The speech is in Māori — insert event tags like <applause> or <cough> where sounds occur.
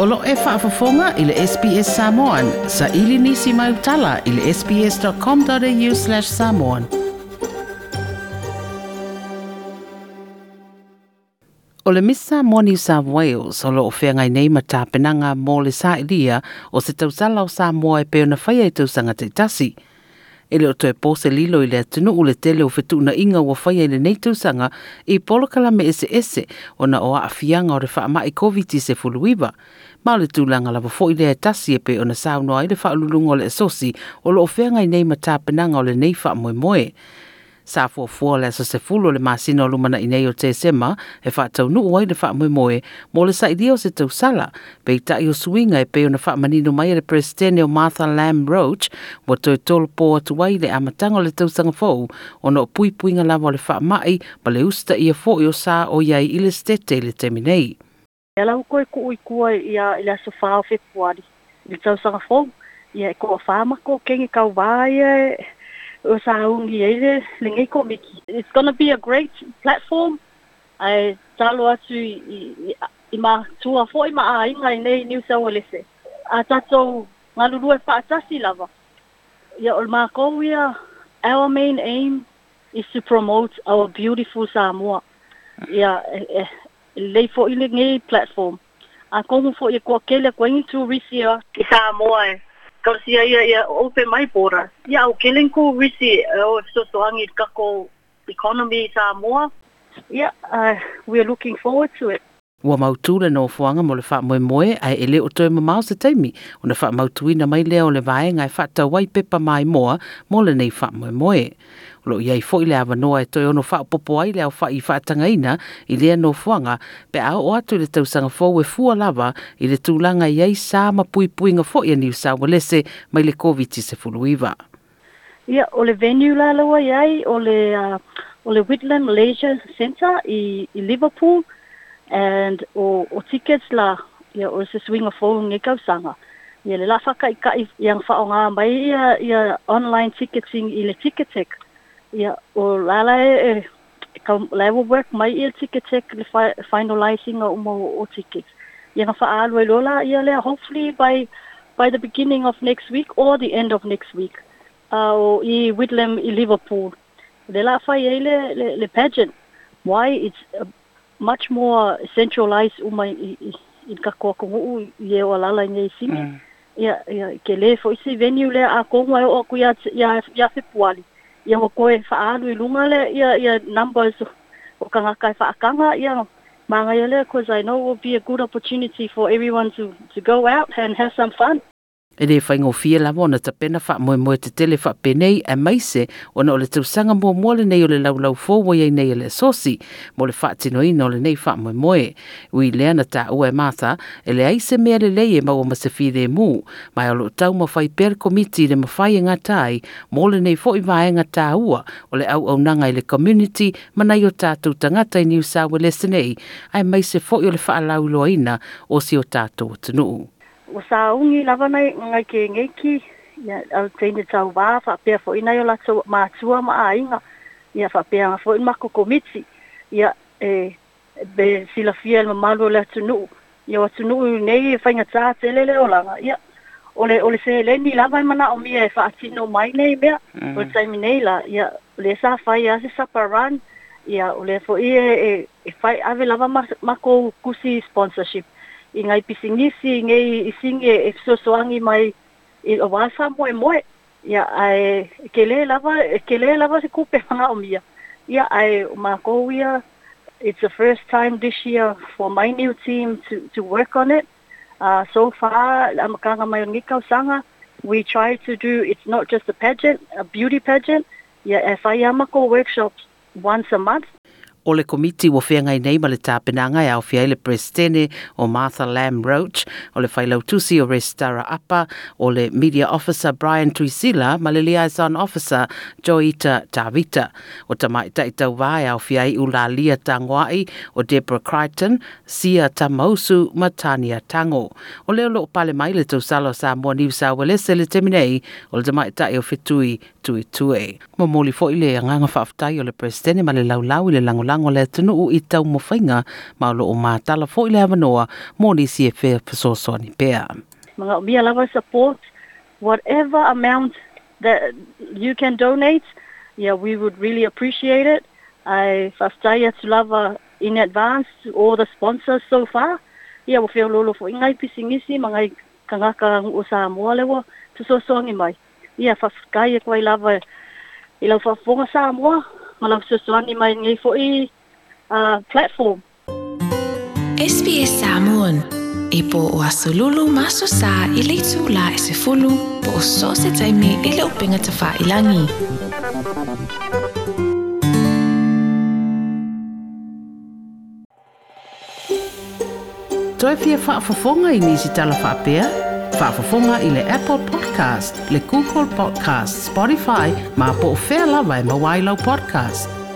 Olo e whaafafonga i le SPS Samoan. Sa ili nisi mai utala i le sps.com.au slash samoan. O le Missa Moa New South Wales, o lo o whea ngai nei ma tāpenanga mō le sa ilia o se tausala o Samoa e peona whaia i tausanga te tasi e le o toe pose lilo i le atunu u le tele o fetu na inga ua whaia i le nei tūsanga i polokala me ese ese o na o awhianga o re wha i COVID-19 se fuluiwa. Ma le tūlanga la fo i le atasi e pe o na saunoa i le wha lulungo le asosi o lo o whianga i nei matapenanga o le nei wha moe moe sa fo fo la sa se fulo le masino lu mana ine yo te sema e fa tau nu wai le fa mo mo e mo le sa idio se tau sala pe ta yo swinga e pe ona fa mani no mai le presidente o Martha Lamb Roach wo to tol po to wai le amatango le tau sanga fo ona pui pui nga lava le fa mai pa le usta ia fo yo sa o ia i le stete le terminei e la ko ko i ko i a le so fa fe po ali le tau sanga fo ia ko fa ma ko ken ka wai It's going to be a great platform. I talo atu i, i ma tua fo i ma ainga i nei New South Wales. A tatou ngalulu e whaatasi lava. Ia o mākou our main aim is to promote our beautiful Samoa. Ia, lei fo i le ngei platform. A kongu fo i kua kele kwa ingi tu risia ki Samoa e. Because ia ia ia ope mai pora. Ia o kelenko risi uh, o so so angit kako economy Samoa. Yeah, uh, we're looking forward to it. Ua mautula no fuanga mo le wha moe moe ai ele o toi e mamau se teimi. O na wha mautuina mai lea o le vae ngai wha tau wai pepa mai moa mo le nei wha moe moe. Lo iai fo i le awa noa e toi ono wha popo ai lea o wha i wha tangaina i lea no fuanga pe au o atu le tausanga fo we fua lava i le tūlanga iai sā ma pui pui nga fo i ni usā lese mai le COVID-19 se fuluiva. Ia, o le venue la lawa iai, o le, uh, o le Whitland Leisure Centre i Liverpool, and o oh, o oh, tickets la ia o oh, se swing of phone nge sanga. ia le la faka ika yang fa nga mai ia ia online ticketing ile ticketek ia o la la e ka la wo work mai ile ticketek le finalizing o mo o tickets ia fa alu lola ia le hopefully by by the beginning of next week or the end of next week uh, o i Whitlam i Liverpool le la fa ile le, le pageant why it's much more centralized uma i, i, i kakoa kongu'u i e o alala i nei sini mm. ia ia ke lē fo'i se venue lea akogu ae o aku ia ia ia fepuali ia hokoe fa'aalu i luga lea ia ia numbers o kagaka e fa'akaga ia mangaia lea because i know it will be a good opportunity for everyone to to go out and have some fun E le fai ngō fia la mōna ta pena wha moe moe te tele wha penei a e maise o na o le tausanga mō mō le nei o le lau lau fō wai nei le sosi mō le wha tino ina o le nei wha moe moe. Ui lea na ta ua e mātha e le aise mea le lei e mau o masafi re mū mai o lo tau ma fai per komiti le mawhai e ngatai mo le nei fō i wā e ngatā ua o le au au nanga le community ma nei o tātou tangata i New South Wales nei ai maise fō o le wha alau loa ina o si o tātou tunuu o sa ungi lava nai ngai ke ngeki ya al tene tau ba fa pe fo ina yo la tso ma tsua ma ai nga ya fa pe nga fo ma ko komitsi ya e be si la fiel ma malu la tsunu ya wa tsunu nei fa e nga tsa tele le ola nga ya ole ole se le ni lava e mana o mi e fa ti no mai nei be mm. o tsai mi nei la ya le sa fa ya se sa paran ya ole fo i e e fa e ave lava ma ma ko kusi sponsorship ingai pisingisi ngai isinge esosoangi mai i awasa moe eh, moe eh. ia ai kele lava kele lava se kupe hanga <laughs> omia ia ai mako ia it's the first time this year for my new team to to work on it uh, so far amakanga mai ngikau sanga we try to do it's not just a pageant a beauty pageant yeah if i am co workshops once a month o le komiti ua feagai nei ma le tapenaga e aofia i le presitene o Martha Lamb Roach o le failautusi o Restara Apa o le Media Officer Brian Tuisila ma le Liaison Officer Joita Tavita o tamaʻitaʻitauvā e aofia ai ulalia tagoaʻi o Deborah Crichton Sia Tamausu ma Tania Tango o lea o loo pale mai le tausala o Samoa New South Wales le temi nei o le tamaʻitaʻi o fetui tuitue ma moli foʻi le agaga faafetai o le presitene ma le laulau i le langolago tango le tunu u i tau mo whainga maulo o mātala fo i le avanoa mō ni si e whea whasoso ni pēa. Mga umia lawa support, whatever amount that you can donate, yeah, we would really appreciate it. I whastai atu lawa in advance to all the sponsors so far. Yeah, wo whea lolo fo ingai pisingisi, mga i kangaka o sa moa lewa, tu so ni mai. Yeah, whastai e kwa i lawa i lawa whafonga sā moa, मलाई sesuai for i uh, platform. SBS Samoan. Ipo o asolulu maso sa ilitu la esefulu po o sose taimi ile upenga tafa ilangi. Toi fia fa fofonga i nisi tala fa pia? faafofoga i le apple podcast le google podcast spotify ma po o fea lava e mauā i podcast